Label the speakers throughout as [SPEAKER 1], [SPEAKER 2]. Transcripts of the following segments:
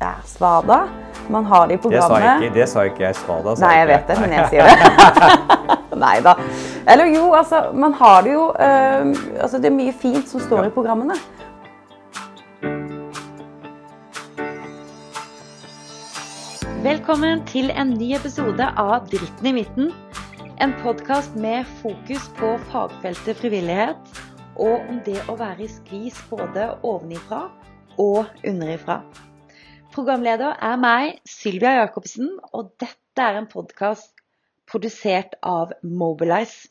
[SPEAKER 1] ja, Svada. Man har det i
[SPEAKER 2] Det sa
[SPEAKER 1] programmet.
[SPEAKER 2] ikke, det sa ikke jeg. Svada sa
[SPEAKER 1] Nei, jeg vet det, men jeg sier det. Nei da. Eller jo, altså, man har det jo eh, altså, Det er mye fint som står i programmene. Velkommen til en ny episode av Dritten i midten. En podkast med fokus på fagfeltet frivillighet, og om det å være i skvis både ovenifra og underifra. Programleder er meg, Sylvia Jacobsen, og dette er en podkast produsert av Mobilize.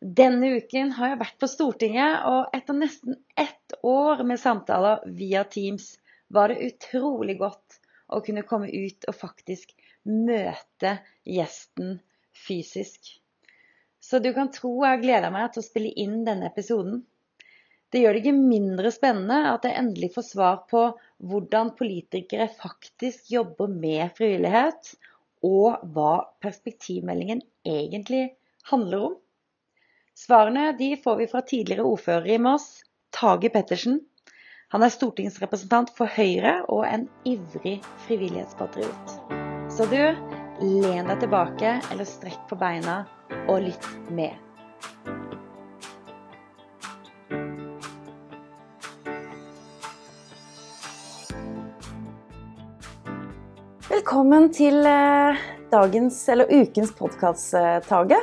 [SPEAKER 1] Denne uken har jeg vært på Stortinget, og etter nesten ett år med samtaler via Teams var det utrolig godt å kunne komme ut og faktisk møte gjesten fysisk. Så du kan tro jeg gleder meg til å spille inn denne episoden. Det gjør det ikke mindre spennende at jeg endelig får svar på hvordan politikere faktisk jobber med frivillighet, og hva perspektivmeldingen egentlig handler om. Svarene får vi fra tidligere ordfører i Moss, Tage Pettersen. Han er stortingsrepresentant for Høyre og en ivrig frivillighetspatriot. Så du, len deg tilbake eller strekk på beina og lytt med. Velkommen til eh, dagens, eller ukens podkast, Tage.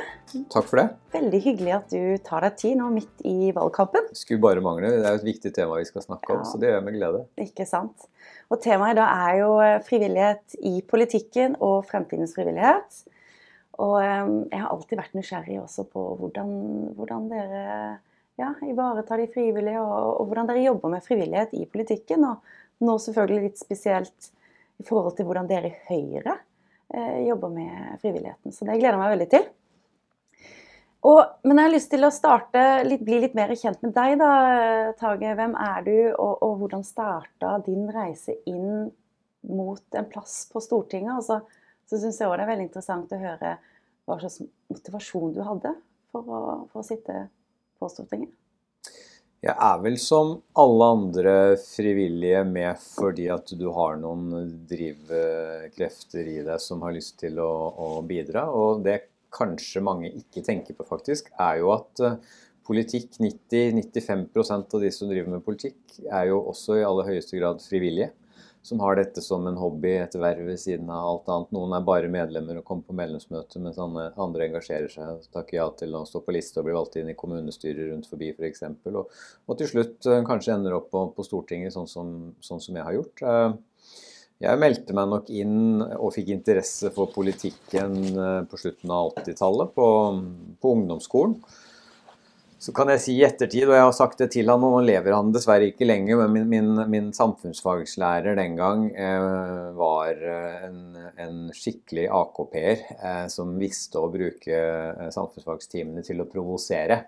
[SPEAKER 2] Takk for det.
[SPEAKER 1] Veldig hyggelig at du tar deg tid nå midt i valgkampen.
[SPEAKER 2] Skulle bare mangle. Det er jo et viktig tema vi skal snakke om,
[SPEAKER 1] Ja.
[SPEAKER 2] så det gjør jeg med glede.
[SPEAKER 1] Ikke sant? Og temaet i dag er jo eh, frivillighet i politikken og fremtidens frivillighet. Og eh, jeg har alltid vært nysgjerrig også på hvordan, hvordan dere ja, ivaretar de frivillige, og, og hvordan dere jobber med frivillighet i politikken. Og nå selvfølgelig litt spesielt i forhold til hvordan dere i Høyre eh, jobber med frivilligheten. Så det gleder jeg meg veldig til. Og, men jeg har lyst til å starte, litt, bli litt mer kjent med deg, da, Tage. Hvem er du, og, og hvordan starta din reise inn mot en plass på Stortinget? Altså, så syns jeg òg det er veldig interessant å høre hva slags motivasjon du hadde for å, for å sitte på Stortinget.
[SPEAKER 2] Jeg er vel som alle andre frivillige med fordi at du har noen drivkrefter i deg som har lyst til å, å bidra. Og det kanskje mange ikke tenker på, faktisk, er jo at eh, politikk 90-95% av de som driver med politikk, er jo også i aller høyeste grad frivillige. Som har dette som en hobby, et verv ved siden av alt annet. Noen er bare medlemmer og kommer på medlemsmøte, mens andre engasjerer seg. Takker ja til å stå på liste og bli valgt inn i kommunestyrer rundt forbi f.eks. For og, og til slutt eh, kanskje ender opp på, på Stortinget, sånn som, sånn som jeg har gjort. Eh, Jeg meldte meg nok inn og fikk interesse for politikken eh, på slutten av 80-tallet på, på ungdomsskolen. Så kan jeg si i ettertid, og jeg har sagt det til han, og nå lever han dessverre ikke lenger, men min, min, min samfunnsfagslærer den gang eh, var eh, en, en skikkelig AKP-er eh, som visste å bruke eh, samfunnsfagstimene til å provosere.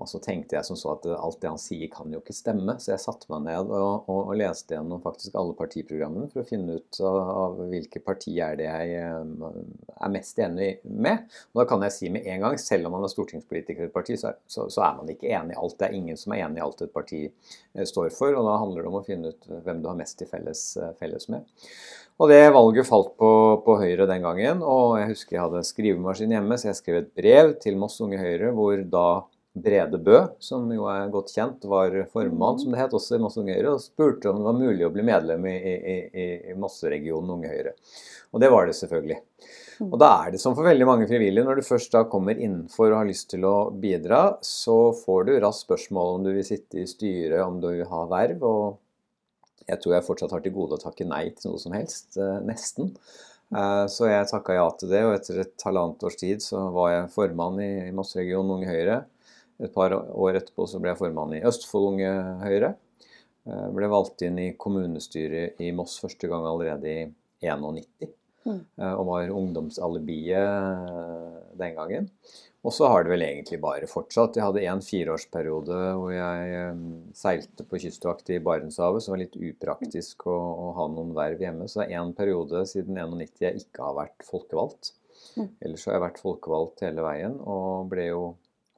[SPEAKER 2] Og så tenkte jeg som så at alt det han sier kan jo ikke stemme, så jeg satte meg ned og, og, og leste gjennom faktisk alle partiprogrammene for å finne ut av, av hvilke partier er det jeg eh, er mest enig med. Og da kan jeg si med en gang, selv om man er stortingspolitiker i et parti, så, så, så er man ikke enig i alt. Det er ingen som er enig i alt et parti eh, står for, og da handler det om å finne ut hvem du har mest til felles, eh, felles med. Og det valget falt på, på Høyre den gangen, og jeg husker jeg hadde skrivemaskin hjemme, så jeg skrev et brev til Moss Unge Høyre, hvor da Brede Bø, som jo er godt kjent, var formann, som det het også i Masse Unge Høyre, og spurte om det var mulig å bli medlem i, i, i, i Masseregionen Unge Høyre. Og det var det selvfølgelig. Og da er det som for veldig mange frivillige, når du først da kommer innenfor og har lyst til å bidra, så får du raskt spørsmål om du vil sitte i styret, om du vil ha verv. Og jeg tror jeg fortsatt har til gode å takke nei til noe som helst. eh, Nesten. Eh, Så jeg takka ja til det, og etter et halvannet års tid så var jeg formann i Masseregionen Unge Høyre. Et par år etterpå så ble jeg formann i Østfold Unge Høyre. Jeg Ble valgt inn i kommunestyret i Moss første gang allerede i 91.
[SPEAKER 1] Mm.
[SPEAKER 2] eh, Og var ungdomsalibiet eh, den gangen. Og så har det vel egentlig bare fortsatt. Jeg hadde en fireårsperiode hvor jeg eh, seilte på kystvakt i Barentshavet, som var litt upraktisk å, å ha noen verv hjemme. Så det er en periode siden 91 jeg ikke har vært folkevalgt.
[SPEAKER 1] Mm.
[SPEAKER 2] Ellers har jeg vært folkevalgt hele veien, og ble jo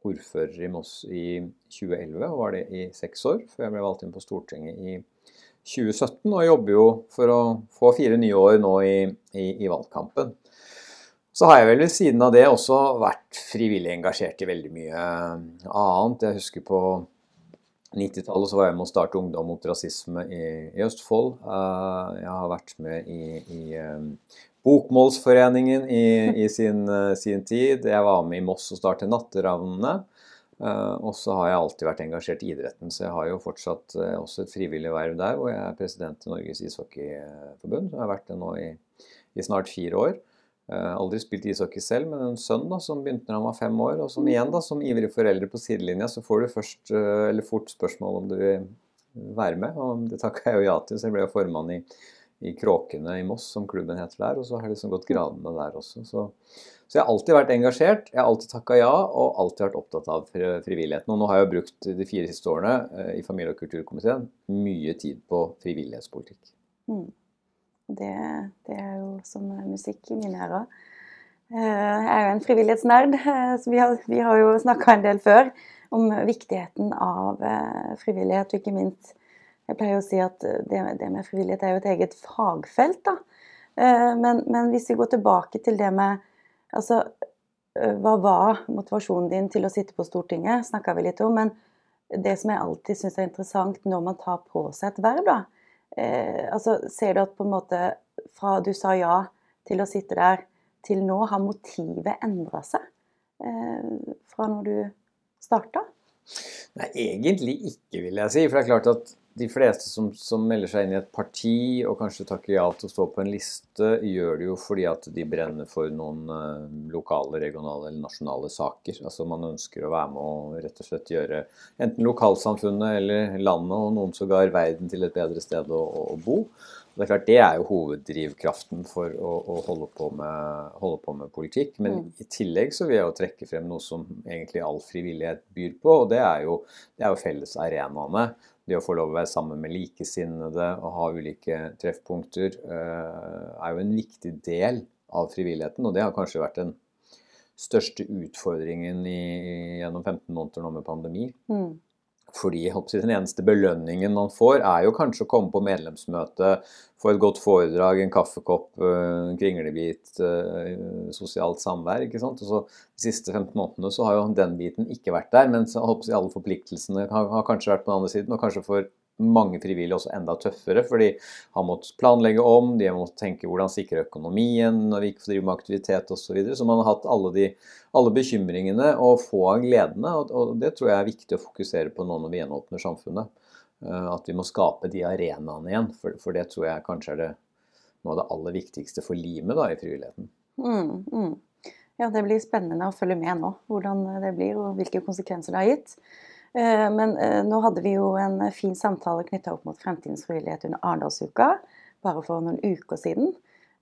[SPEAKER 2] ordfører i Moss i 2011, og var det i seks år, før jeg ble valgt inn på Stortinget i 2017 og jobber jo for å få fire nye år nå i, i, i valgkampen. Så har jeg vel ved siden av det også vært frivillig engasjert i veldig mye annet. Jeg husker på 90-tallet så var jeg med å starte Ungdom mot rasisme i, i Østfold. Uh, jeg har vært med i, i um, Bokmålsforeningen i, i sin, uh, sin, tid. Jeg var med i Moss og startet Natteravnene. Uh, og så har jeg alltid vært engasjert i idretten, så jeg har jo fortsatt også et frivillig verv der, hvor jeg er president i Norges ishockeyforbund. Jeg har vært det nå i, i snart fire år. Aldri spilt ishockey selv, men en sønn da, som begynte når han var fem år. Og som igjen, da, som ivrig foreldre på sidelinja, så får du først, eller fort spørsmål om du vil være med. Og det takka jeg jo ja til, så jeg ble jo formann i, i Kråkene i Moss, som klubben heter der. Og så har det liksom gått gradene der også. Så, så, jeg har alltid vært engasjert. Jeg har alltid takka ja, og alltid vært opptatt av frivilligheten. Og nå har jeg jo brukt de fire siste årene uh, i familie- og kulturkomiteen mye tid på frivillighetspolitikk. Mm.
[SPEAKER 1] Det, det, er jo som musikk i mine ører. Eh, jeg er jo en frivillighetsnerd, eh, så vi har, vi har jo snakka en del før om viktigheten av eh, frivillighet, og ikke minst Jeg pleier å si at det, det med frivillighet er jo et eget fagfelt, da. Men, men, hvis vi går tilbake til det med Altså, hva var motivasjonen din til å sitte på Stortinget? Snakka vi litt om. Men det som jeg alltid syns er interessant når man tar på seg et verv, da, eh, altså, Ser du at på en måte fra du sa ja til å sitte der, til nå har motivet endra seg? Eh, fra når du starta?
[SPEAKER 2] Nei, egentlig ikke, vil jeg si. For det er klart at de fleste som, som, melder seg inn i et parti og kanskje takker ja til å stå på en liste, gjør det jo fordi at de brenner for noen uh, lokale, regionale eller nasjonale saker. Altså Man ønsker å være med og rett og slett gjøre enten lokalsamfunnet eller landet og noen sågar verden til et bedre sted å, å bo. Og Det er klart det er jo hoveddrivkraften for å, å holde, på med, holde, på med, politikk. Men mm. i tillegg så vil jeg jo trekke frem noe som egentlig all frivillighet byr på, og det er jo, det er jo felles arenaene det å få lov å være sammen med likesinnede og ha ulike treffpunkter eh, er jo en viktig del av frivilligheten. Og det har kanskje vært den største utfordringen i, gjennom 15 måneder nå med pandemi. Mm. Fordi den eneste belønningen man får, er jo kanskje å komme på medlemsmøte, få et godt foredrag, en kaffekopp, eh, en kringlebit, eh, sosialt samvær. ikke sant? Og så De siste 15 månedene så har jo den biten ikke vært der, mens alle forpliktelsene har, kanskje vært på den andre siden. og kanskje for mange frivillige også enda tøffere, for de har måttet planlegge om, de har måttet tenke hvordan sikre økonomien når vi ikke får drive med aktivitet osv. Så, videre. så man har hatt alle, de, alle bekymringene og få av gledene. Og, og, det tror jeg er viktig å fokusere på nå når vi gjenåpner samfunnet. Uh, at vi må skape de arenaene igjen, for, for, det tror jeg kanskje er det, noe av det aller viktigste for limet i frivilligheten. Mm,
[SPEAKER 1] mm. Ja, det blir spennende å følge med nå, hvordan det blir og hvilke konsekvenser det har gitt. Eh, men eh, nå hadde vi jo en fin samtale knytta opp mot fremtidens frivillighet under Arendalsuka, bare for noen uker siden.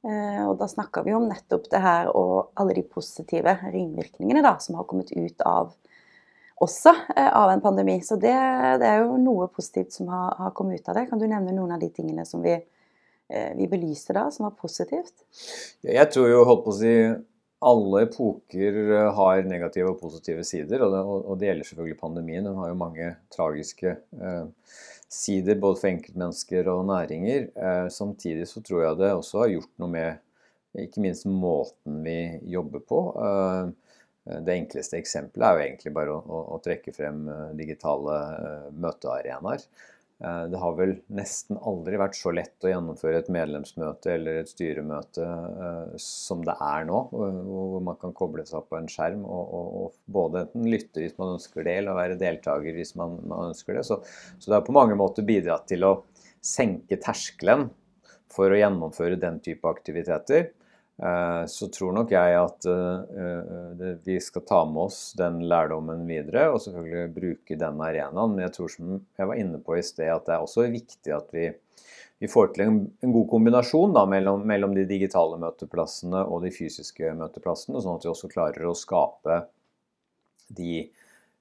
[SPEAKER 1] Eh, og da snakka vi om nettopp det her og alle de positive ringvirkningene da, som har kommet ut av også av en pandemi. Så det, det er jo noe positivt som har, har, kommet ut av det. Kan du nevne noen av de tingene som vi, vi belyste da, som var positivt?
[SPEAKER 2] Jeg tror jo, holdt på å si alle epoker eh, har negative og positive sider, og det, og det, gjelder selvfølgelig pandemien. Den har jo mange tragiske eh, sider både for enkeltmennesker og næringer. Eh, samtidig så tror jeg det også har gjort noe med ikke minst måten vi jobber på. Eh, det enkleste eksempelet er jo egentlig bare å, å, å trekke frem eh, digitale eh, møtearenaer. Eh, det har vel nesten aldri vært så lett å gjennomføre et medlemsmøte eller et styremøte eh, som det er nå, hvor man kan koble seg opp på en skjerm og, og, og både enten lytte hvis man ønsker det, eller være deltaker hvis man, man ønsker det. Så, så, det har på mange måter bidratt til å senke terskelen for å gjennomføre den type aktiviteter. Eh, så tror nok jeg at eh, vi skal ta med oss den lærdommen videre, og selvfølgelig bruke den arenaen. Men jeg tror som jeg var inne på i sted, at det er også viktig at vi, vi får til en, en god kombinasjon da, mellom, mellom, de digitale møteplassene og de fysiske møteplassene, sånn at vi også klarer å skape de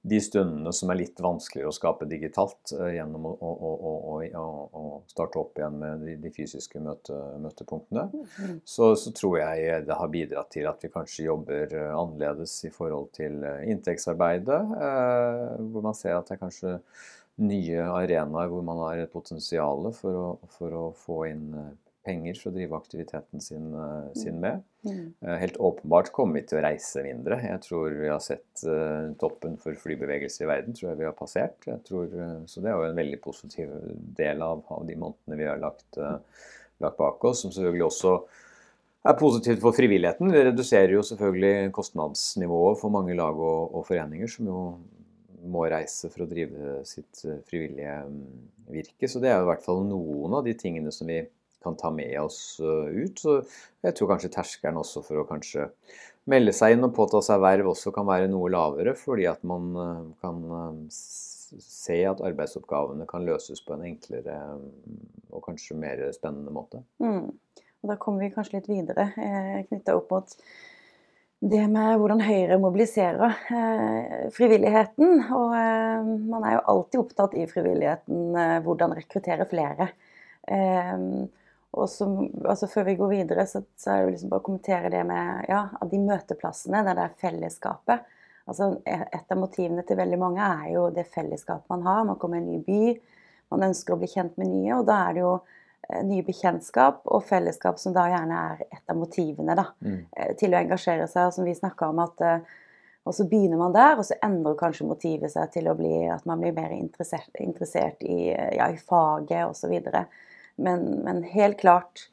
[SPEAKER 2] de stundene som er litt vanskeligere å skape digitalt uh, gjennom å, å, å, å, starte opp igjen med de, de fysiske møte, møtepunktene, mm. så, så, tror jeg det har bidratt til at vi kanskje jobber uh, annerledes i forhold til inntektsarbeidet. hvor man ser at det er kanskje nye arenaer hvor man har et potensial for å, for å få inn eh, penger for å drive aktiviteten sin, eh, sin med. Mm. Helt åpenbart kommer vi til å reise mindre. Jeg tror vi har sett uh, toppen for flybevegelse i verden. tror jeg vi har passert. Tror, så det er jo en veldig positiv del av, av de månedene vi har lagt, lagt, bak oss. Som selvfølgelig også er positivt for frivilligheten. Det reduserer jo selvfølgelig kostnadsnivået for mange lag og, og foreninger, som jo må reise for å drive sitt frivillige mm, virke. Så det er jo i hvert fall noen av de tingene som vi kan ta med oss eh, ut. Så jeg tror kanskje terskelen også for å kanskje melde seg inn og påta seg verv også kan være noe lavere, fordi at man eh, kan eh, se at arbeidsoppgavene kan løses på en enklere og kanskje mer spennende måte.
[SPEAKER 1] Mm. Og da kommer vi kanskje litt videre, eh, knytta opp mot det med hvordan Høyre mobiliserer eh, frivilligheten. Og eh, man er jo alltid opptatt i frivilligheten eh, hvordan rekruttere flere. Eh, og så, altså Før vi går videre, så, så er det liksom bare å kommentere det med ja, at de møteplassene der det er fellesskapet. Altså Et av motivene til veldig mange er jo det fellesskapet man har. Man kommer i en ny by, man ønsker å bli kjent med nye, og da er det jo eh, nye bekjentskap og fellesskap som da gjerne er et av motivene da, mm. Eh, til å engasjere seg. Som vi snakka om at eh, og så begynner man der, og så endrer kanskje motivet seg til å bli, at man blir mer interessert, interessert i, ja, i faget osv. Men, men, helt klart,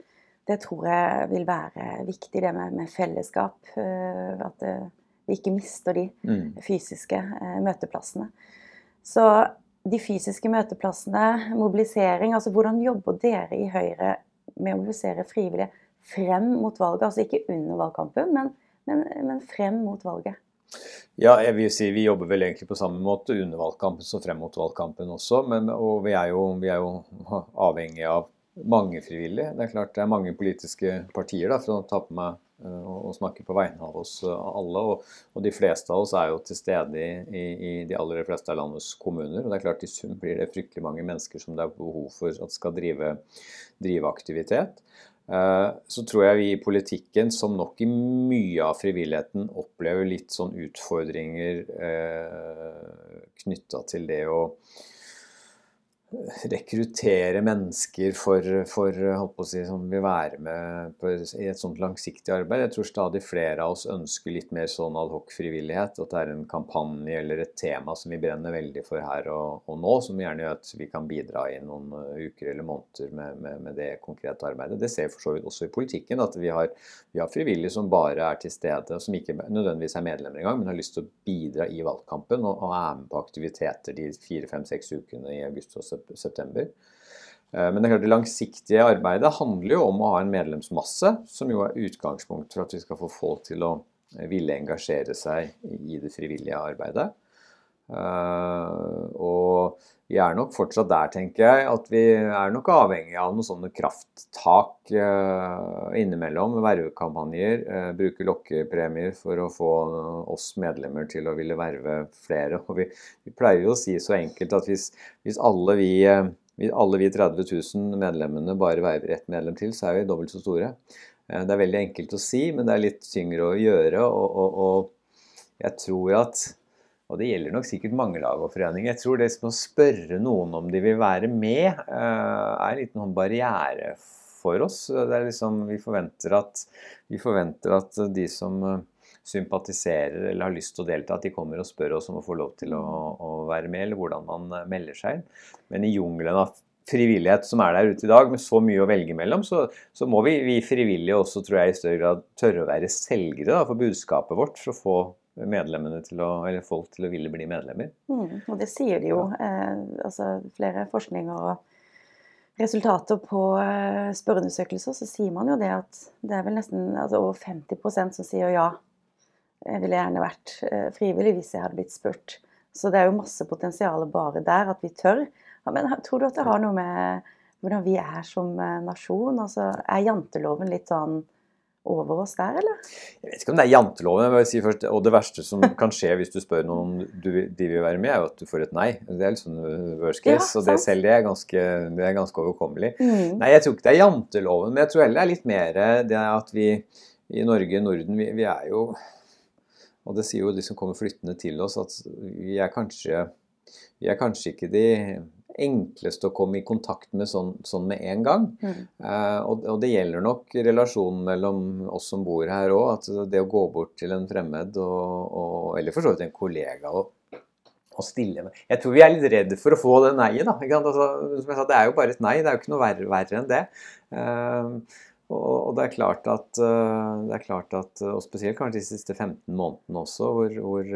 [SPEAKER 1] det tror jeg vil være viktig, det med, med fellesskap. Eh, at eh, vi ikke mister de mm. fysiske eh, møteplassene. Så de fysiske møteplassene, mobilisering altså Hvordan jobber dere i Høyre med å mobilisere frivillige frem mot valget? Altså ikke under valgkampen, men, men, men frem mot valget.
[SPEAKER 2] Ja, jeg vil si Vi jobber vel egentlig på samme måte under valgkampen som frem mot valgkampen også. Men, og vi er, jo, vi er, jo, avhengig av mange frivillige. Det er klart det er mange politiske partier, da, for å ta på meg uh, og snakke på vegne av oss uh, alle. Og, og, de fleste av oss er jo til stede i, i, i, de aller fleste av landets kommuner. Og det er klart i sum blir det fryktelig mange mennesker som det er behov for at skal drive, drive aktivitet. Eh, så tror jeg vi i politikken, som nok i mye av frivilligheten, opplever litt sånn utfordringer eh, knytta til det å rekruttere mennesker for, for si, som vil være med på, i et sånt langsiktig arbeid. Jeg tror stadig flere av oss ønsker litt mer sånn adhoc-frivillighet. At det er en kampanje eller et tema som vi brenner veldig for her og, og nå, som gjerne gjør at vi kan bidra i noen uh, uker eller måneder med, med, med, det konkrete arbeidet. Det ser vi for så vidt også i politikken, at vi har, vi har frivillige som bare er til stede, som ikke nødvendigvis er medlemmer engang, men har lyst til å bidra i valgkampen og, og er med på aktiviteter de fire, fem, seks ukene i august og september. Eh, men det, klart, det langsiktige arbeidet handler jo om å ha en medlemsmasse, som jo er utgangspunkt for at vi skal få folk til å eh, ville engasjere seg i det frivillige arbeidet. Eh, og vi er nok fortsatt der, tenker jeg, at vi er nok avhengig av noen sånne krafttak innimellom. Vervekampanjer, bruke lokkepremier for å få oss medlemmer til å ville verve flere. Og vi, vi pleier jo å si så enkelt at hvis, hvis alle vi alle vi 30 000 medlemmene bare verver ett medlem til, så er vi dobbelt så store. Eh, det er veldig enkelt å si, men det er litt tyngre å gjøre. Og, og, og jeg tror at og det gjelder nok sikkert mange lag og foreninger. Jeg tror det som å spørre noen om de vil være med, eh, er en liten sånn barriere for oss. Liksom, vi, forventer at, vi forventer at de som sympatiserer eller har lyst til å delta, at de kommer og spør oss om å få lov til å, å være med, eller hvordan man eh, melder seg inn. Men i jungelen av frivillighet som er der ute i dag, med så mye å velge mellom, så, så må vi, vi, frivillige også, tror jeg, i større grad tørre å være selgere da, for budskapet vårt, for å få medlemmene til å, eller folk til å ville bli medlemmer.
[SPEAKER 1] Mm, og det sier de jo. Eh, altså flere forskninger og resultater på eh, spørreundersøkelser, så sier man jo det at det er vel nesten altså over 50% som sier ja jeg ville gjerne vært eh, frivillig hvis jeg hadde blitt spurt. Så det er jo masse potensial bare der, at vi tør. Ja, men tror du at det har noe med hvordan vi er som eh, nasjon? Altså, er janteloven litt sånn over oss der, eller?
[SPEAKER 2] Jeg vet ikke om det er janteloven. jeg vil si først, Og det verste som kan skje hvis du spør noen om de vil være med, er jo at du får et nei. Det er litt sånn worst case. Ja, og det selv det er ganske, det er ganske overkommelig. Mm. Nei, jeg tror ikke det er janteloven, men jeg tror heller det er litt mer det at vi i Norge, Norden, vi, vi er jo og det sier jo de som kommer flyttende til oss, at vi er kanskje vi er kanskje ikke de enkleste å komme i kontakt med sånn, sånn med en gang. Mm. Eh, og, og, det gjelder nok relasjonen mellom oss som bor her òg. At det å gå bort til en fremmed, og, og, eller for så vidt en kollega og, stille med Jeg tror vi er litt redde for å få det nei-et. Altså, som jeg sa, Det er jo bare et nei, det er jo ikke noe verre, verre enn det. Eh, og, det er klart at, eh, det er klart at og spesielt kanskje de siste 15 månedene også, hvor, hvor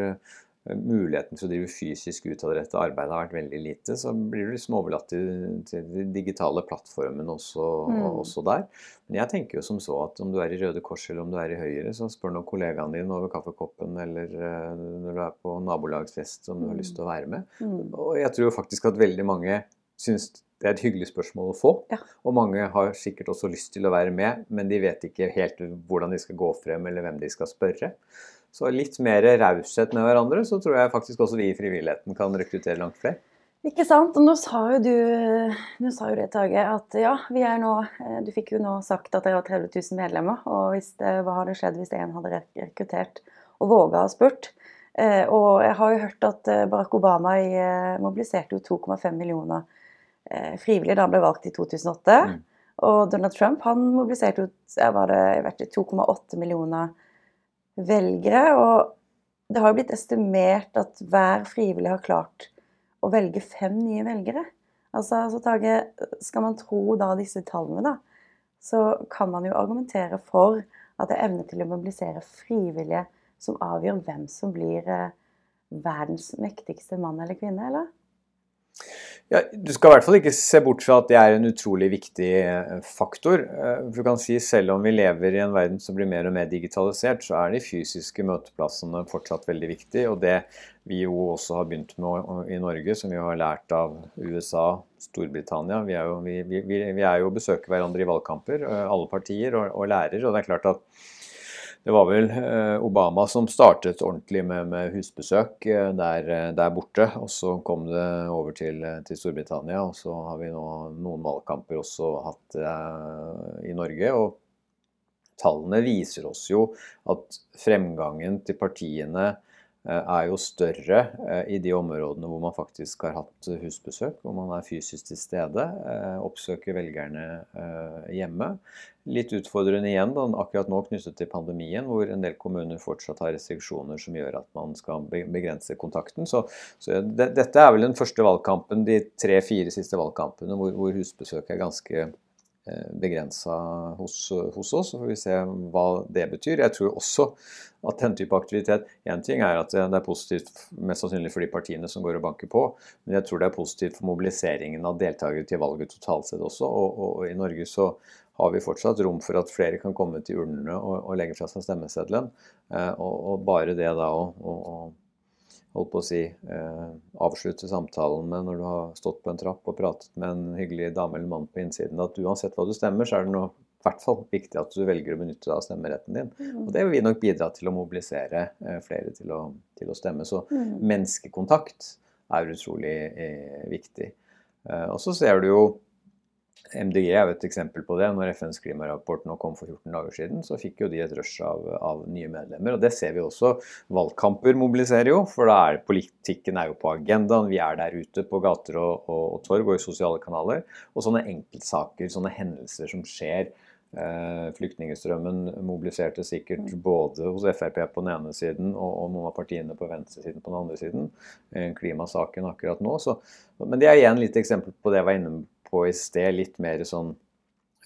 [SPEAKER 2] muligheten til å drive fysisk utadrettet arbeid har vært veldig lite, så blir du liksom overlatt til, til de digitale plattformene også, mm. også, der. Men jeg tenker jo som så at om du er i Røde Kors eller om du er i Høyre, så spør nå kollegaen din over kaffekoppen eller uh, når du er på nabolagsfest om du har lyst til å være med. Mm. Og jeg tror faktisk at veldig mange syns det er et hyggelig spørsmål å få. Ja. Og mange har sikkert også lyst til å være med, men de vet ikke helt hvordan de skal gå frem eller hvem de skal spørre. Så litt mer raushet med hverandre, så tror jeg faktisk også vi i frivilligheten kan rekruttere langt flere.
[SPEAKER 1] Ikke sant. Og nå sa jo du, nå sa jo det, Tage, at ja, vi er nå eh, Du fikk jo nå sagt at det var 30 000 medlemmer. Og det, hva hadde skjedd hvis en hadde rekruttert og våga å spurt? Eh, og jeg har jo hørt at eh, Barack Obama mobiliserte jo 2,5 millioner frivillige da han ble valgt i 2008. Mm. Og Donald Trump han mobiliserte jo 2,8 millioner velgere. Og det har jo blitt estimert at hver frivillig har klart å velge fem nye velgere. Altså, altså Tage, Skal man tro da disse tallene, da, så kan man jo argumentere for at det er evne til å mobilisere frivillige som avgjør hvem som blir eh, verdens mektigste mann eller kvinne, eller?
[SPEAKER 2] Ja, du skal i hvert fall ikke se bort fra at det er en utrolig viktig eh, faktor. For du kan si Selv om vi lever i en verden som blir mer og mer digitalisert, så er de fysiske møteplassene fortsatt veldig viktige. Og det vi jo også har begynt med i Norge, som vi har lært av USA, Storbritannia Vi er jo, vi, vi, vi er jo besøker hverandre i valgkamper, eh, alle partier, og, og lærer. Og det er klart at det var vel eh, Obama som startet ordentlig med, med husbesøk eh, der, eh, der, borte. Og så kom det over til, til, Storbritannia, og så har vi nå noen valgkamper også hatt i Norge. Og tallene viser oss jo at fremgangen til partiene er jo større eh, i de områdene hvor man faktisk har hatt husbesøk, hvor man er fysisk til stede, eh, oppsøker velgerne hjemme. Litt utfordrende igjen da, akkurat nå knyttet til pandemien, hvor en del kommuner fortsatt har restriksjoner som gjør at man skal begrense kontakten. Så, så det, dette er vel den første valgkampen, de tre-fire siste valgkampene, hvor, hvor husbesøk er ganske begrensa hos, hos, oss. Så får vi se hva det betyr. Jeg tror også at den type aktivitet Én ting er at det er positivt mest sannsynlig for de partiene som går og banker på, men jeg tror det er positivt for mobiliseringen av deltakere til valget totalt sett også. Og, og, og, i Norge så har vi fortsatt rom for at flere kan komme til urnene og, og legge fra seg stemmeseddelen. Eh, og, bare det da å holdt på å si, eh, avslutte samtalen med når du har stått på en trapp og pratet med en hyggelig dame eller mann på innsiden, at uansett hva du stemmer, så er det noe hvert fall viktig at du velger å benytte deg av stemmeretten din. Mm. Og det vil nok bidra til å mobilisere eh, flere til å, til å stemme. Så mm. menneskekontakt er utrolig eh, viktig. Og så ser du jo MDG er jo et eksempel på det. Når FNs klimarapport nå kom for 14 dager siden, så fikk jo de et rush av, av, nye medlemmer. Og det ser vi også. Valgkamper mobiliserer jo, for da er politikken er jo på agendaen. Vi er der ute på gater og, og, og torg og i sosiale kanaler. Og sånne enkeltsaker, sånne hendelser som skjer Eh, flyktningstrømmen mobiliserte sikkert både hos Frp på den ene siden og, og noen av partiene på venstresiden på den andre siden. Eh, klimasaken akkurat nå. Så, men det er igjen litt eksempel på det jeg var inne på i sted. Litt mer sånn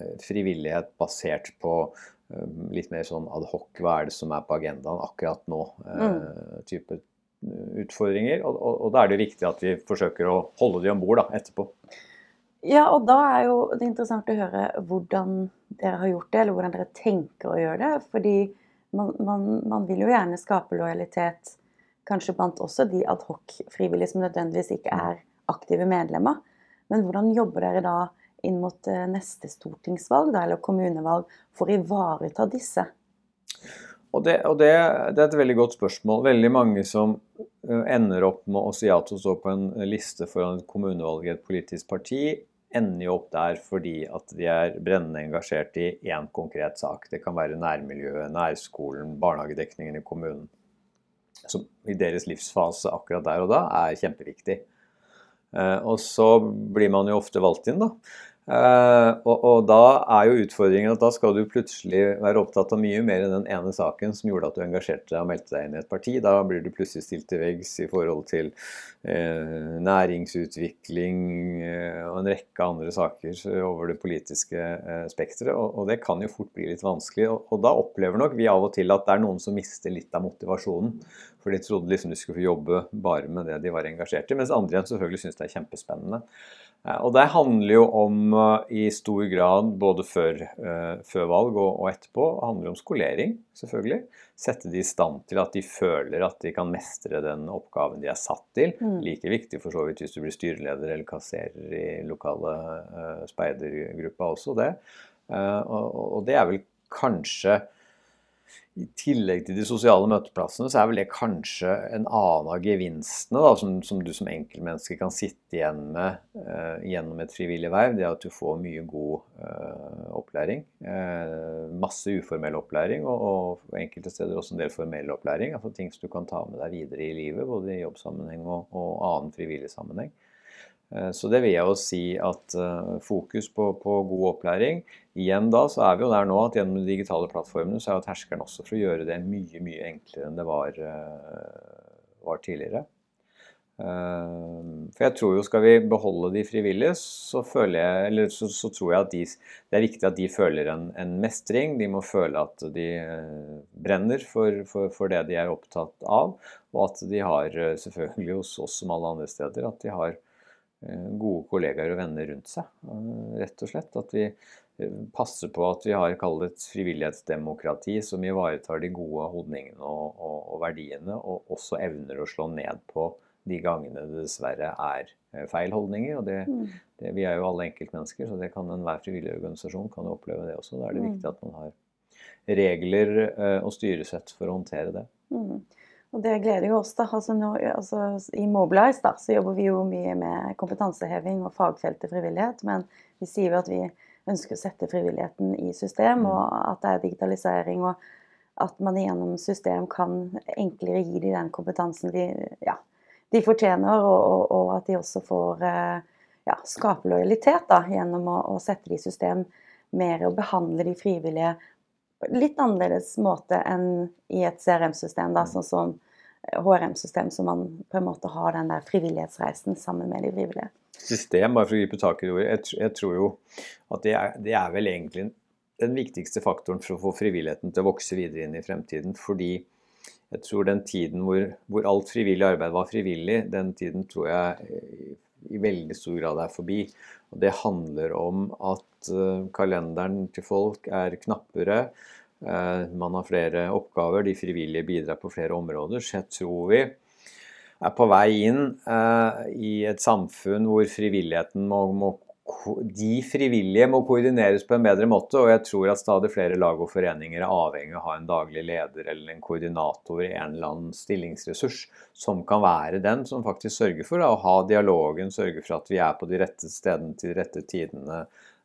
[SPEAKER 2] eh, frivillighet basert på litt mer sånn adhoc. Hva er det som er på agendaen akkurat nå? Mm. type utfordringer. Og, og, og, da er det viktig at vi forsøker å holde de om bord etterpå.
[SPEAKER 1] Ja, og da er jo det interessant å høre hvordan dere har gjort det, eller hvordan dere tenker å gjøre det. Fordi man, man, man vil jo gjerne skape lojalitet kanskje blant også de adhoc-frivillige som nødvendigvis ikke er aktive medlemmer. Men hvordan jobber dere da inn mot eh, neste stortingsvalg da, eller kommunevalg for å ivareta disse?
[SPEAKER 2] Og, det, og det, det, er et veldig godt spørsmål. Veldig mange som eh, ender opp med å si ja til å stå på en liste foran et kommunevalg i et politisk parti, ender jo opp der fordi at de er brennende engasjert i én konkret sak. Det kan være nærmiljøet, nærskolen, barnehagedekningen i kommunen. Som i deres livsfase akkurat der og da er kjempeviktig. Og så blir man jo ofte valgt inn, da. Uh, og, og, da er jo utfordringen at da skal du plutselig være opptatt av mye mer enn den ene saken som gjorde at du engasjerte deg og meldte deg inn i et parti. Da blir du plutselig stilt til veggs i forhold til uh, næringsutvikling uh, og en rekke andre saker over det politiske spekteret. Og, og, det kan jo fort bli litt vanskelig. Og, og, da opplever nok vi av og til at det er noen som mister litt av motivasjonen. For de trodde liksom de skulle få jobbe bare med det de var engasjert i, mens andre igjen selvfølgelig syns det er kjempespennende. Eh, og det handler jo om eh, i stor grad, både før, uh, før valg og, og, etterpå, handler om skolering, selvfølgelig. Sette de i stand til at de føler at de kan mestre den oppgaven de er satt til. Mm. Like viktig for så vidt hvis du blir styreleder eller kasserer i lokale uh, speidergruppa også, det. Uh, og, og, det er vel kanskje i tillegg til de sosiale møteplassene, så er vel det kanskje en annen av gevinstene da, som, som, du som enkeltmenneske kan sitte igjen med uh, gjennom et frivillig verv. Det at du får mye god uh, opplæring. Uh, masse uformell opplæring, og, og, enkelte steder også en del formell opplæring. altså Ting som du kan ta med deg videre i livet, både i jobbsammenheng og, og annen frivillig sammenheng. Eh, så det vil jeg jo si at uh, fokus på, på, god opplæring Igjen da så er vi jo der nå at gjennom de digitale plattformene så er jo terskelen også for å gjøre det mye mye enklere enn det var, uh, var tidligere. Uh, for jeg tror jo skal vi beholde de frivillige, så, jeg, så, så tror jeg at de, det er viktig at de føler en, en, mestring. De må føle at de brenner for, for, for, det de er opptatt av. Og at de har, selvfølgelig hos oss som alle andre steder, at de har Eh, gode kollegaer og venner rundt seg. Eh, rett og slett. At vi eh, passer på at vi har et frivillighetsdemokrati som ivaretar de gode holdningene og, og, og, verdiene, og også evner å slå ned på de gangene det dessverre er feil holdninger. og det, mm. det, Vi er jo alle enkeltmennesker, så det kan enhver frivillig organisasjon kan oppleve det også. Da er det mm. viktig at man har regler og styresett for å håndtere det. Mm.
[SPEAKER 1] Og det gleder jo oss. da. Altså nå, altså, I Mobilize da, så jobber vi jo mye med kompetanseheving og fagfeltet frivillighet. Men vi sier jo at vi ønsker å sette frivilligheten i system, mm. og at det er digitalisering. og at man gjennom system kan enklere gi dem den kompetansen de, ja, de fortjener, og, og, og, at de også får eh, ja, skape lojalitet da, gjennom å, å sette det i system mer og behandle de frivillige litt annerledes måte enn i et CRM-system, da, mm. sånn som HRM-system, så man på en måte har den der frivillighetsreisen sammen med de frivillige.
[SPEAKER 2] System, bare for å gripe tak i det ordet. Jeg, jeg, tror jo at det er, det er, vel egentlig den viktigste faktoren for å få frivilligheten til å vokse videre inn i fremtiden. Fordi jeg tror den tiden hvor, hvor alt frivillig arbeid var frivillig, den tiden tror jeg i veldig stor grad er forbi. Og Det handler om at uh, kalenderen til folk er knappere. Uh, man har flere oppgaver, de frivillige bidrar på flere områder. Så jeg tror vi er på vei inn uh, i et samfunn hvor frivilligheten må, må de frivillige må koordineres på en bedre måte, og jeg tror at stadig flere lag og foreninger er avhengig av å ha en daglig leder eller en koordinator i en eller annen stillingsressurs, som kan være den som faktisk sørger for å ha dialogen, sørge for at vi er på de rette stedene til de rette tidene,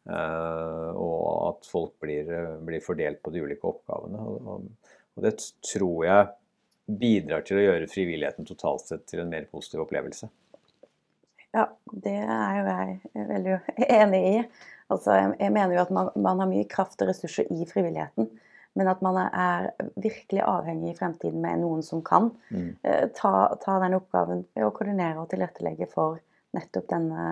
[SPEAKER 2] eh, og at folk blir, blir fordelt på de ulike oppgavene. Og det tror jeg bidrar til å gjøre frivilligheten totalt sett til en mer positiv opplevelse.
[SPEAKER 1] Ja, det er jo jeg veldig enig i. Altså, jeg mener jo at man, man, har mye kraft og ressurser i frivilligheten. Men at man er virkelig avhengig i fremtiden med noen som kan mm. Eh, ta, ta, den oppgaven å koordinere og tilrettelegge for nettopp denne,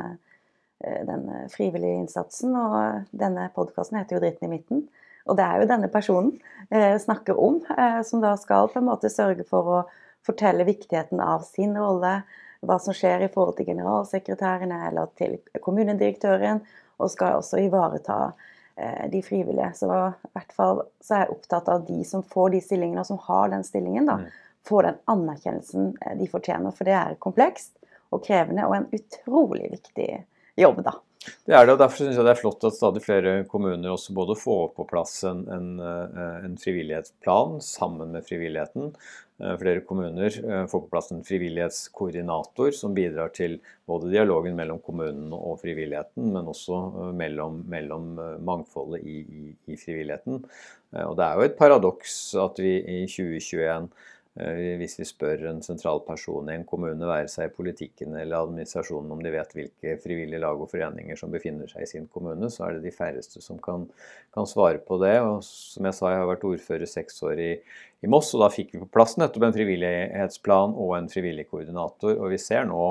[SPEAKER 1] eh, denne frivillige innsatsen. Og denne podkasten heter jo 'Dritten i midten'. Og det er jo denne personen eh, snakker om, eh, som da skal på en måte sørge for å fortelle viktigheten av sin rolle, hva som skjer i forhold til generalsekretærene eller til kommunedirektøren, og skal også ivareta eh, de frivillige. Så i hvert fall så er jeg opptatt av de som får de stillingene, og som har den stillingen, da, mm. får den anerkjennelsen eh, de fortjener. For det er komplekst og krevende, og en utrolig viktig jobb, da.
[SPEAKER 2] Det er det, og Derfor synes jeg det er flott at stadig flere kommuner også både får på plass en, en, eh, en frivillighetsplan sammen med frivilligheten. Eh, flere kommuner eh, får på plass en frivillighetskoordinator som bidrar til både dialogen mellom kommunen og frivilligheten, men også mellom, mellom mangfoldet i, i, i, frivilligheten. Og Det er jo et paradoks at vi i 2021 Eh, hvis vi spør en sentral person i en kommune, være seg i politikken eller administrasjonen, om de vet hvilke frivillige lag og foreninger som befinner seg i sin kommune, så er det de færreste som kan, kan svare på det. Og som jeg sa, jeg har vært ordfører seks år i, i Moss, og da fikk vi på plass nettopp en frivillighetsplan og en frivillig koordinator. Og vi ser nå,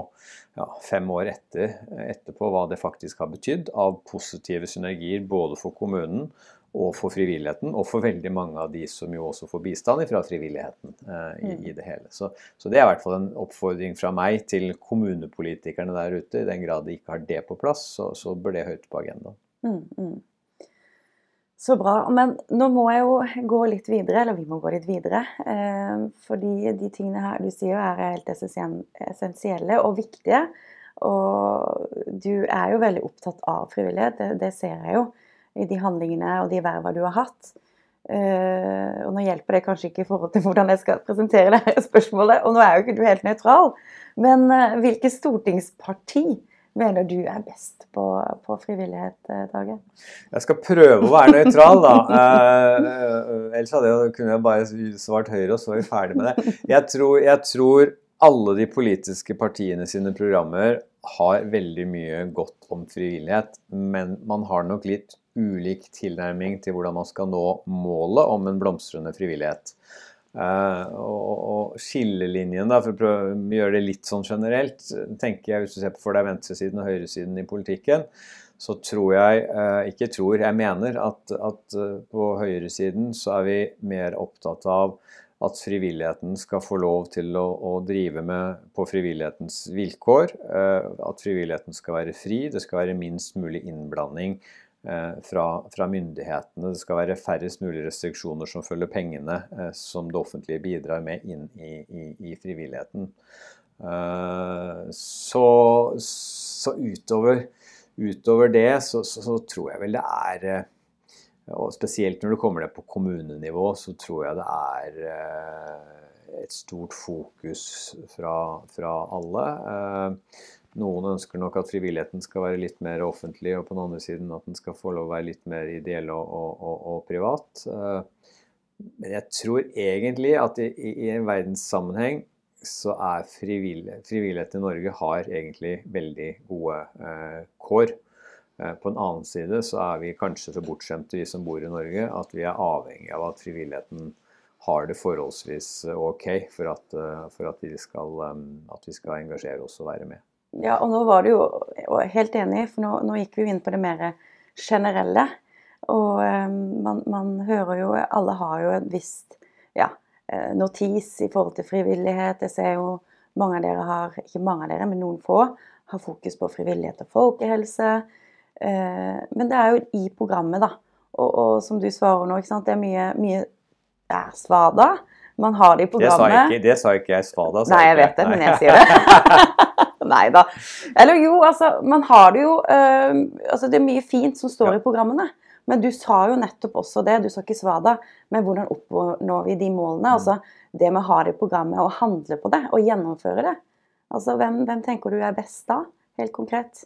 [SPEAKER 2] ja, fem år etter, etterpå, hva det faktisk har betydd av positive synergier både for kommunen og for frivilligheten, og for veldig mange av de som jo også får bistand fra frivilligheten eh, i, mm. i, det hele. Så, så, det er i hvert fall en oppfordring fra meg til kommunepolitikerne der ute. I den grad de ikke har det på plass, så, så bør det høyt på agendaen. Mm, mm.
[SPEAKER 1] Så bra. Men nå må jeg jo gå litt videre, eller vi må gå litt videre. Eh, fordi de tingene her du sier er helt essensielle og viktige. Og du er jo veldig opptatt av frivillighet, det, det ser jeg jo i de handlingene og de verva du har hatt. Uh, og nå hjelper det kanskje ikke i forhold til hvordan jeg skal presentere det her spørsmålet, og nå er jo ikke du helt nøytral, men uh, hvilket stortingsparti mener du er best på, på frivillighet, uh, Tage?
[SPEAKER 2] Jeg skal prøve å være nøytral, da. ellers hadde jeg, kunne jeg bare svart Høyre, og så er vi ferdig med det. Jeg tror, jeg tror alle de politiske partiene sine programmer har veldig mye godt om frivillighet, men man har nok litt ulik tilnærming til hvordan man skal nå målet om en blomstrende frivillighet. Uh, og, skillelinjen, da, for å prøve å gjøre det litt sånn generelt, tenker jeg hvis du ser på for deg venstresiden og høyresiden i politikken, så tror jeg, uh, ikke tror, jeg mener at, at uh, på høyresiden så er vi mer opptatt av at frivilligheten skal få lov til å, å drive med på frivillighetens vilkår. At frivilligheten skal være fri, det skal være minst mulig innblanding Eh, fra, fra, myndighetene. Det skal være færrest mulig restriksjoner som følger pengene eh, som det offentlige bidrar med inn i, i, i frivilligheten. Eh, så, så utover, utover, det så, så, så, tror jeg vel det er og Spesielt når det kommer ned på kommunenivå, så tror jeg det er et stort fokus fra, fra alle. Noen ønsker nok at frivilligheten skal være litt mer offentlig, og på den andre siden at den skal få lov å være litt mer ideell og, og, og, og privat. Eh, men jeg tror egentlig at i, i en verdenssammenheng så er frivillighet, frivillighet i Norge har egentlig veldig gode eh, kår. Eh, på en annen side så er vi kanskje så bortskjemte, vi som bor i Norge, at vi er avhengig av at frivilligheten har det forholdsvis ok for at, eh, for at, vi, skal, eh, at vi skal engasjere oss og være med.
[SPEAKER 1] Ja, og nå var du jo helt enig, for nå, nå gikk vi jo inn på det mer generelle. Og um, man, man, hører jo Alle har jo et visst ja, eh, notis i forhold til frivillighet. Jeg ser jo mange av dere har, ikke mange av dere, men noen få, har fokus på frivillighet og folkehelse. Uh, men det er jo i programmet, da. Og, og som du svarer nå, ikke sant? det er mye, mye ja, svada. Man har det i programmet.
[SPEAKER 2] Det sa ikke, det sa ikke jeg svada.
[SPEAKER 1] Nei, jeg vet det, men jeg sier det. Nei da. Eller jo, altså, man har det jo uh, altså Det er mye fint som står ja. i programmene. Men du sa jo nettopp også det, du sa ikke svada, men hvordan oppnår vi de målene? Mm. Altså det med å ha det i programmet og handle på det og gjennomføre det. Altså hvem, hvem tenker du er best da, helt konkret?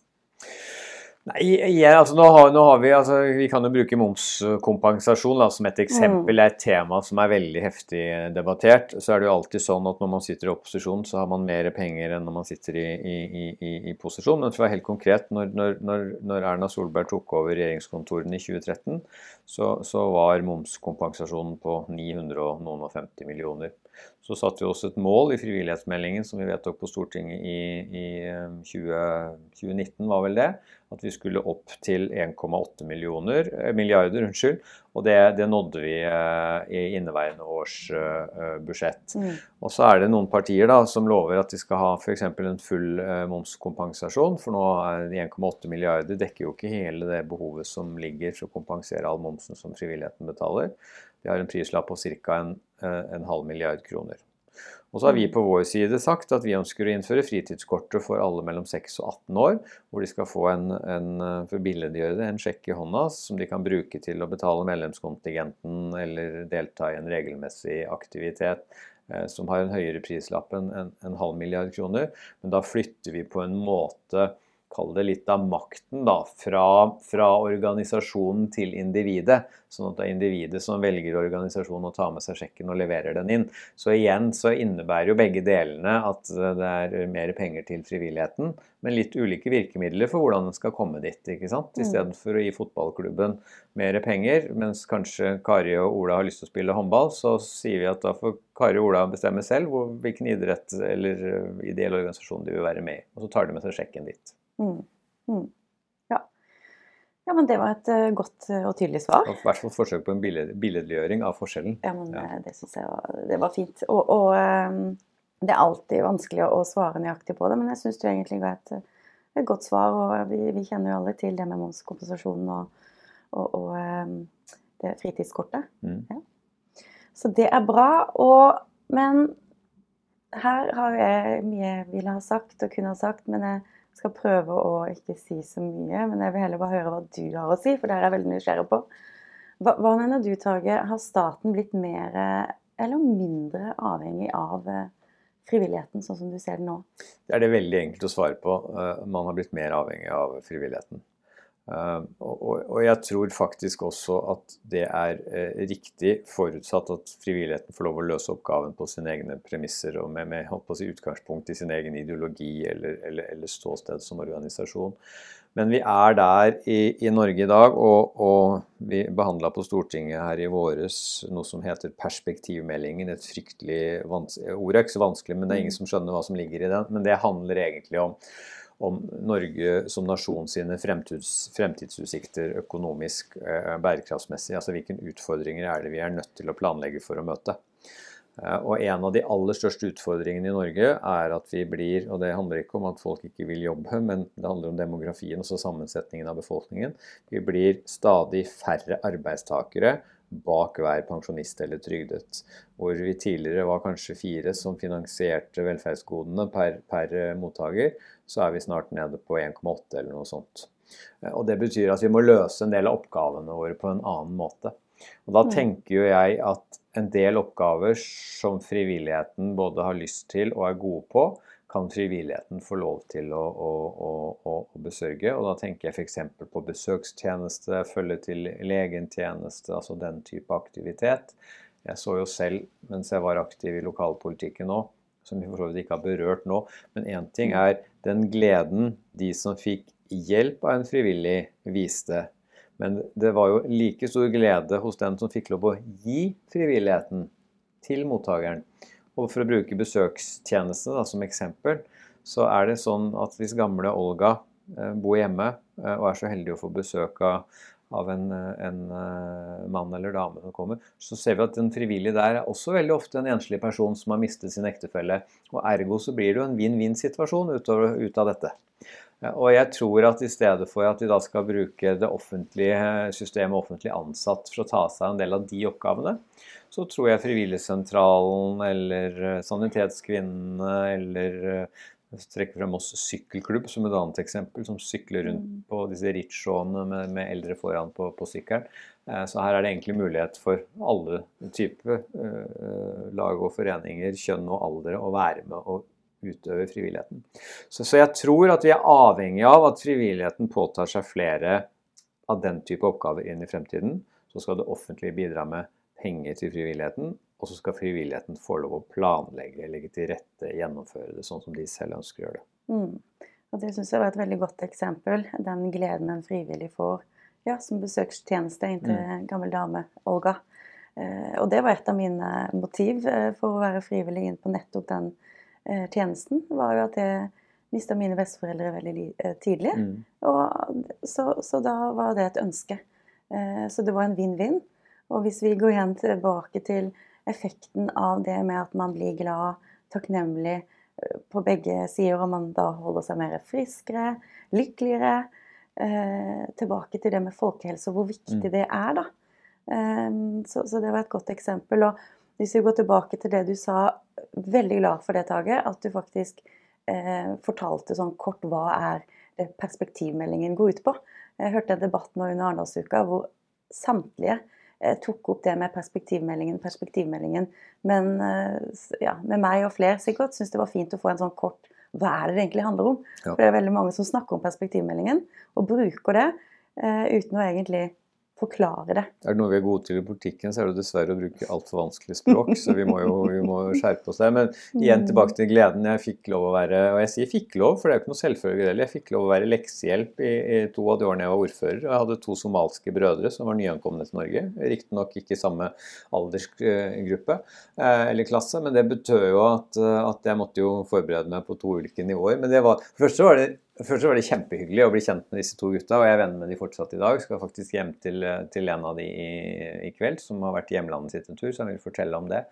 [SPEAKER 2] Nei, ja, altså nå, har, nå har, Vi altså, vi kan jo bruke momskompensasjon da, som et eksempel. Det er et tema som er veldig heftig debattert. Så er det jo alltid sånn at når man sitter i opposisjon, så har man mer penger enn når man sitter i, i, i, i posisjon. Men for å være helt konkret, når, når, når, Erna Solberg tok over regjeringskontorene i 2013, så, så var momskompensasjonen på 950 millioner. Så satte vi også et mål i frivillighetsmeldingen som vi vedtok på Stortinget i, i 20, um, 2019, var vel det, at vi skulle opp til 1,8 eh, milliarder. Unnskyld, og det, det nådde vi uh, i inneværende års uh, budsjett. Mm. Og så er det noen partier da, som lover at de skal ha f.eks. en full momskompensasjon. For nå er de 1,8 milliarder dekker jo ikke hele det behovet som ligger for å kompensere all momsen som frivilligheten betaler. De har en prislapp på ca. En, en halv milliard kroner. Og så har vi på vår side sagt at vi ønsker å innføre fritidskortet for alle mellom 6 og 18 år, hvor de skal få en, en for å det, en sjekk i hånda som de kan bruke til å betale medlemskontingenten eller delta i en regelmessig aktivitet eh, som har en høyere prislapp enn en, en halv milliard kroner. Men da flytter vi på en måte kall det litt av makten da, fra, fra, organisasjonen til individet. Sånn at det er individet som velger organisasjonen og tar med seg sjekken og leverer den inn. Så igjen så innebærer jo begge delene at det er mer penger til frivilligheten, men litt ulike virkemidler for hvordan den skal komme dit. ikke sant? Mm. Istedenfor å gi fotballklubben mer penger, mens kanskje Kari og Ola har lyst til å spille håndball, så sier vi at da får Kari og Ola bestemme selv hvilken idrett eller ideell organisasjon de vil være med i. Og så tar de med seg sjekken dit. Mm.
[SPEAKER 1] Mm. Ja. ja. men det var et uh, godt uh, og tydelig svar.
[SPEAKER 2] I hvert fall forsøk på en billedliggjøring av forskjellen.
[SPEAKER 1] Ja, men ja. Eh, det syns jeg var, det var, fint. Og, og um, det er alltid vanskelig å, svare nøyaktig på det, men jeg syns du egentlig ga et, et, godt svar. Og vi, vi, kjenner jo alle til det med momskompensasjonen og, og, og um, det fritidskortet. Mm. Ja. Så det er bra. Og, men her har jeg mye jeg ville ha sagt og kunne ha sagt, men jeg skal prøve å ikke si så mye, men jeg vil heller bare høre hva du har å si, for det her er jeg veldig nysgjerrig på. Hva, hva mener du, Tage, har staten blitt mer eller mindre avhengig av eh, frivilligheten, sånn som du ser det nå?
[SPEAKER 2] Det er det veldig enkelt å svare på. Eh, man har blitt mer avhengig av frivilligheten. Uh, og, jeg tror faktisk også at det er uh, riktig, forutsatt at frivilligheten får lov å løse oppgaven på sine egne premisser og med, med si, utgangspunkt i sin egen ideologi eller, eller, eller, ståsted som organisasjon. Men vi er der i, i Norge i dag, og, og vi behandla på Stortinget her i våres noe som heter perspektivmeldingen. Et fryktelig ord er ikke så vanskelig, men det er ingen mm. som skjønner hva som ligger i den. Men det handler egentlig om om Norge som nasjon sine fremtids, fremtidsutsikter økonomisk eh, bærekraftsmessig. Altså hvilke utfordringer er det vi er nødt til å planlegge for å møte. Eh, og En av de aller største utfordringene i Norge er at vi blir Og det handler ikke om at folk ikke vil jobbe, men det handler om demografien, og sammensetningen av befolkningen. Vi blir stadig færre arbeidstakere bak hver pensjonist eller trygdet. Hvor vi tidligere var kanskje fire som finansierte velferdsgodene per, per eh, mottaker, så er vi snart nede på 1,8 eller noe sånt. Eh, og Det betyr at vi må løse en del av oppgavene våre på en annen måte. Og Da mm. tenker jo jeg at en del oppgaver som frivilligheten både har lyst til og er gode på, kan frivilligheten få lov til å, å, å, å besørge. Og da tenker jeg f.eks. på besøkstjeneste, følge til legentjeneste, altså den type aktivitet. Jeg så jo selv, mens jeg var aktiv i lokalpolitikken òg, som vi for så vidt ikke har berørt nå, men én ting mm. er den gleden de som fikk hjelp av en frivillig, viste. Men det var jo like stor glede hos den som fikk lov å gi frivilligheten til mottakeren. Og for å bruke besøkstjeneste da, som eksempel, så er det sånn at hvis gamle Olga eh, bor hjemme eh, og er så heldig å få besøk av, av en, en uh, mann eller dame som kommer, så ser vi at den frivillige der er også veldig ofte en enslig person som har mistet sin ektefelle. Og ergo så blir det jo en vinn-vinn-situasjon ut av dette. Og jeg tror at i stedet for at de da skal bruke det offentlige systemet offentlig ansatt for å ta seg en del av de oppgavene, så tror jeg Frivilligsentralen eller eh, Sanitetskvinnene eller eh, trekker frem oss sykkelklubb som et annet eksempel, som sykler rundt mm. på disse ritsjåene med, med, eldre foran på, på sykkelen. Eh, så her er det egentlig mulighet for alle typer lag og foreninger, kjønn og alder, å være med og utøve frivilligheten. Så, så, jeg tror at vi er avhengig av at frivilligheten påtar seg flere av den type oppgaver inn i fremtiden. Så skal det offentlige bidra med penger til frivilligheten, og så skal frivilligheten få lov å planlegge, legge til rette, gjennomføre det sånn som de selv ønsker å gjøre det.
[SPEAKER 1] Mm. Og Det syns jeg var et veldig godt eksempel. Den gleden en frivillig får ja, som besøkstjeneste inn til mm. gammel dame Olga. Eh, og det var et av mine motiv eh, for å være frivillig inn på nettopp den tjenesten. var jo at jeg mista mine besteforeldre veldig eh, tidlig. Mm. Og, så, så, da var det et ønske. Eh, så det var en vinn-vinn. Og hvis vi går igjen tilbake til effekten av det med at man blir glad, takknemlig eh, på begge sider, og man da holder seg mer friskere, lykkeligere eh, Tilbake til det med folkehelse og hvor viktig mm. det er, da. Eh, så, så, det var et godt eksempel. Og hvis vi går tilbake til det du sa, veldig glad for det, Tage, at du faktisk eh, fortalte sånn kort hva er det perspektivmeldingen går ut på. Jeg hørte en debatt nå under Arendalsuka hvor samtlige Eh, tok opp det med perspektivmeldingen, perspektivmeldingen. Men eh, ja, med meg og flere sikkert syns det var fint å få en sånn kort hva er det det egentlig handler om. Ja. For det er veldig mange som snakker om perspektivmeldingen og bruker det uh, uten å egentlig forklare det.
[SPEAKER 2] Er det noe vi er gode til i politikken, så er det dessverre å bruke altfor vanskelig språk. Så vi må jo vi må skjerpe oss der. Men igjen mm. tilbake til gleden. Jeg fikk lov å være Og jeg sier fikk lov, for det er jo ikke noe selvfølge Jeg fikk lov å være leksehjelp i, i, to av de årene jeg var ordfører. Og Jeg hadde to somalske brødre som var nyankomne til Norge. Riktignok ikke i samme aldersgruppe eh, eller klasse, men det betød jo at, at jeg måtte jo forberede meg på to ulike nivåer. Men det var, først så var det Først så var det kjempehyggelig å bli kjent med disse to gutta, og jeg er venner med de fortsatt i dag. Skal faktisk hjem til, til en av de i, i, kveld, som har vært i hjemlandet sitt en tur, så jeg vil fortelle om det.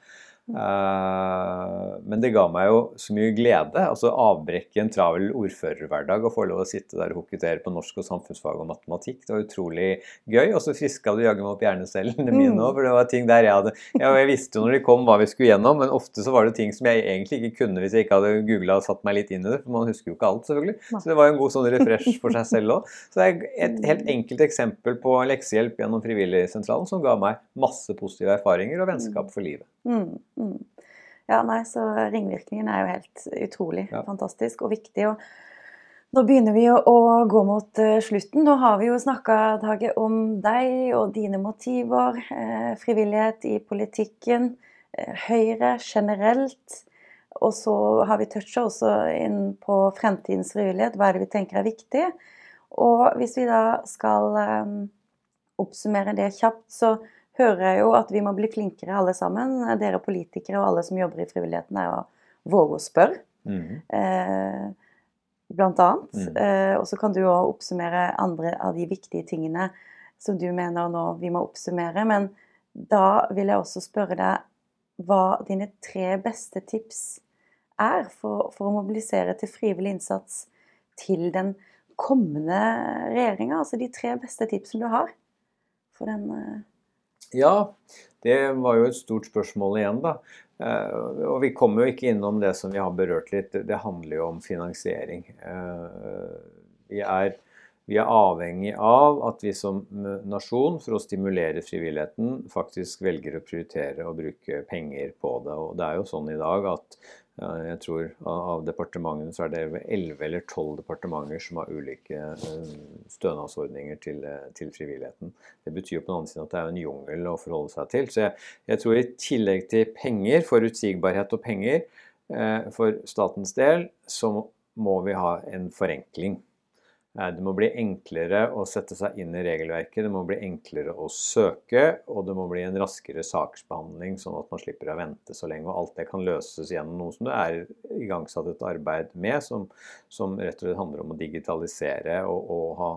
[SPEAKER 2] Uh, men det ga meg jo så mye glede. altså Avbrekke en travel ordførerhverdag og få lov å sitte der og hokutere på norsk og samfunnsfag og matematikk. Det var utrolig gøy. Og så friska du jaggu meg opp hjernecellene mine òg, mm. for det var ting der jeg hadde ja, Jeg visste jo når de kom hva vi skulle gjennom, men ofte så var det ting som jeg egentlig ikke kunne hvis jeg ikke hadde googla og satt meg litt inn i det. For man husker jo ikke alt, selvfølgelig. Så det var jo en god sånn refresh for seg selv òg. Så det er et helt enkelt eksempel på leksehjelp gjennom Frivilligsentralen som ga meg masse positive erfaringer og vennskap for livet. Mm.
[SPEAKER 1] Mm. Ja, nei, så ringvirkningen er jo helt utrolig ja. fantastisk og viktig. og nå begynner vi å gå mot eh, slutten. Nå har vi jo snakka om deg og dine motiver, eh, frivillighet i politikken, eh, Høyre generelt. Og så har vi toucha også inn på fremtidens frivillighet. Hva er det vi tenker er viktig? Og hvis vi da skal oppsummere det kjapt, så hører jeg jo at vi må bli flinkere alle sammen. Dere politikere og alle som jobber i frivilligheten, er å våge å spørre. Mm. Eh, blant annet. Mm. Eh, og så kan du òg oppsummere andre av de viktige tingene som du mener nå vi må oppsummere. Men da vil jeg også spørre deg hva dine tre beste tips er for, for å mobilisere til frivillig innsats til den kommende regjeringa. Altså de tre beste tipsene du har for den eh,
[SPEAKER 2] ja, det var jo et stort spørsmål igjen, da. Eh, og vi kommer jo ikke innom det som vi har berørt litt. Det handler jo om finansiering. Eh, vi er, vi er avhengig av at vi som nasjon, for å stimulere frivilligheten, faktisk velger å prioritere å bruke penger på det. Og det er jo sånn i dag at jeg tror Av departementene så er det 11 eller 12 departementer som har ulike eh, stønadsordninger til, eh, til, frivilligheten. Det betyr jo på den annen siden at det er en jungel å forholde seg til. Så jeg, jeg tror i tillegg til penger, forutsigbarhet og penger eh, for statens del, så må vi ha en forenkling. Eh, det må bli enklere å sette seg inn i regelverket, det må bli enklere å søke, og det må bli en raskere saksbehandling, sånn at man slipper å vente så lenge. Og alt det kan løses gjennom noe som det er igangsatt et arbeid med, som, som rett og slett handler om å digitalisere og, og ha,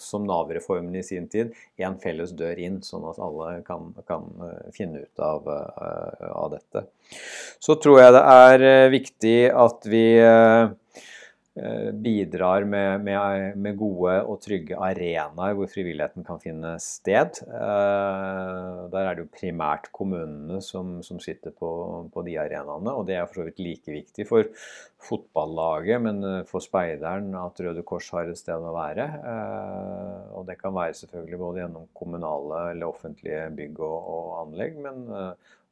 [SPEAKER 2] som Nav-reformen i sin tid, en felles dør inn, sånn at alle kan, kan eh, finne ut av, eh, av, dette. Så tror jeg det er viktig at vi Eh, bidrar med, med, med, gode og trygge arenaer hvor frivilligheten kan finne sted. Eh, der er det jo primært kommunene som, som sitter på, på, de arenaene. Og det er for så vidt like viktig for fotballaget, men eh, for speideren at Røde Kors har et sted å være. Og det kan være selvfølgelig både gjennom kommunale eller offentlige bygg og, og anlegg, men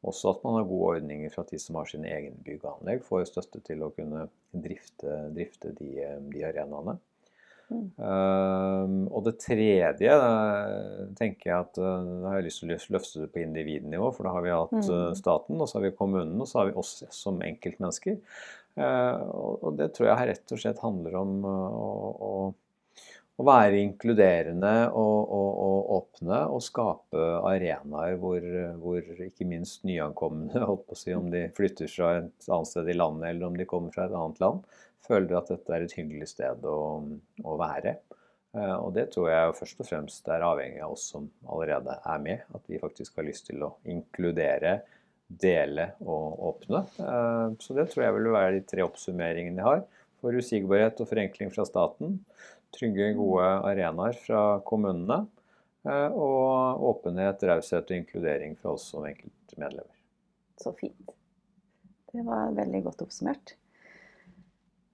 [SPEAKER 2] også at man har gode ordninger for at de som har sine egne bygg og anlegg, får støtte til å kunne drifte, drifte de, de, arenaene. Mm. Um, og det tredje tenker jeg at uh, har jeg lyst til å løfte det på individnivå. For da har vi hatt uh, staten, og så har vi kommunen, og så har vi oss som enkeltmennesker. Uh, og, og, det tror jeg rett og slett handler om å å være inkluderende og, og, og, åpne og skape arenaer hvor, hvor ikke minst nyankomne, holdt på å si, om de flytter fra et annet sted i landet eller om de kommer fra et annet land, føler at dette er et hyggelig sted å, å være. Eh, og det tror jeg først og fremst er avhengig av oss som allerede er med. At vi faktisk har lyst til å inkludere, dele og åpne. Eh, så det tror jeg vil være de tre oppsummeringene jeg har. Forutsigbarhet og forenkling fra staten trygge, gode arenaer fra kommunene. Eh, og åpenhet, raushet og inkludering fra oss som enkeltmedlemmer.
[SPEAKER 1] Så fint. Det var veldig godt oppsummert.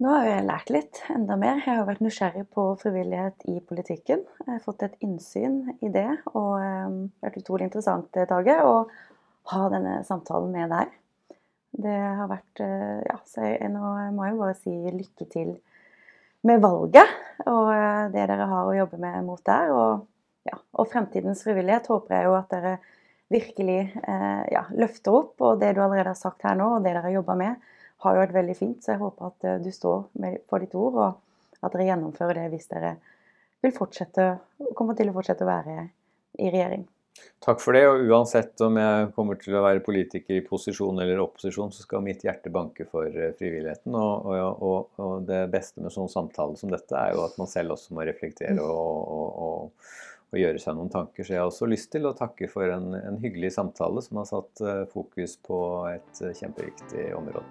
[SPEAKER 1] Nå har jeg lært litt, enda mer. Jeg har vært nysgjerrig på frivillighet i politikken. Jeg har fått et innsyn i det, og det eh, har vært utrolig interessant, Tage, å ha denne samtalen med deg. Det har vært eh, Ja, så jeg, nå må jeg bare si lykke til med valget og eh, det dere har å jobbe med mot der. Og, ja, og fremtidens frivillighet håper jeg jo at dere virkelig eh, ja, løfter opp. Og det du allerede har sagt her nå, og det dere har jobba med, har jo vært veldig fint. Så jeg håper at uh, du står for ditt ord, og at dere gjennomfører det hvis dere vil fortsette, kommer til å fortsette å være i regjering.
[SPEAKER 2] Takk for det. Og uansett om jeg kommer til å være politiker i posisjon eller opposisjon, så skal mitt hjerte banke for eh, frivilligheten. Og, og, og, det beste med sånn samtale som dette er jo at man selv også må reflektere mm. og, og gjøre seg noen tanker. Så jeg har også lyst til å takke for en, en hyggelig samtale som har satt eh, fokus på et eh, kjempeviktig område.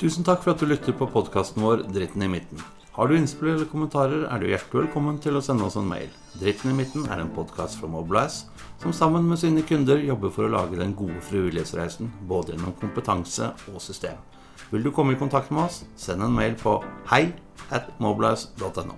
[SPEAKER 3] Tusen takk for at du lytter på podkasten vår 'Dritten i midten'. Har du innspill eller kommentarer, er du hjertelig velkommen til å sende oss en mail. Dritten i midten er en podkast fra Mobilize, som sammen med sine kunder jobber for å lage den gode frivillighetsreisen, både gjennom kompetanse og system. Vil du komme i kontakt med oss, send en mail på hei at mobilize.no.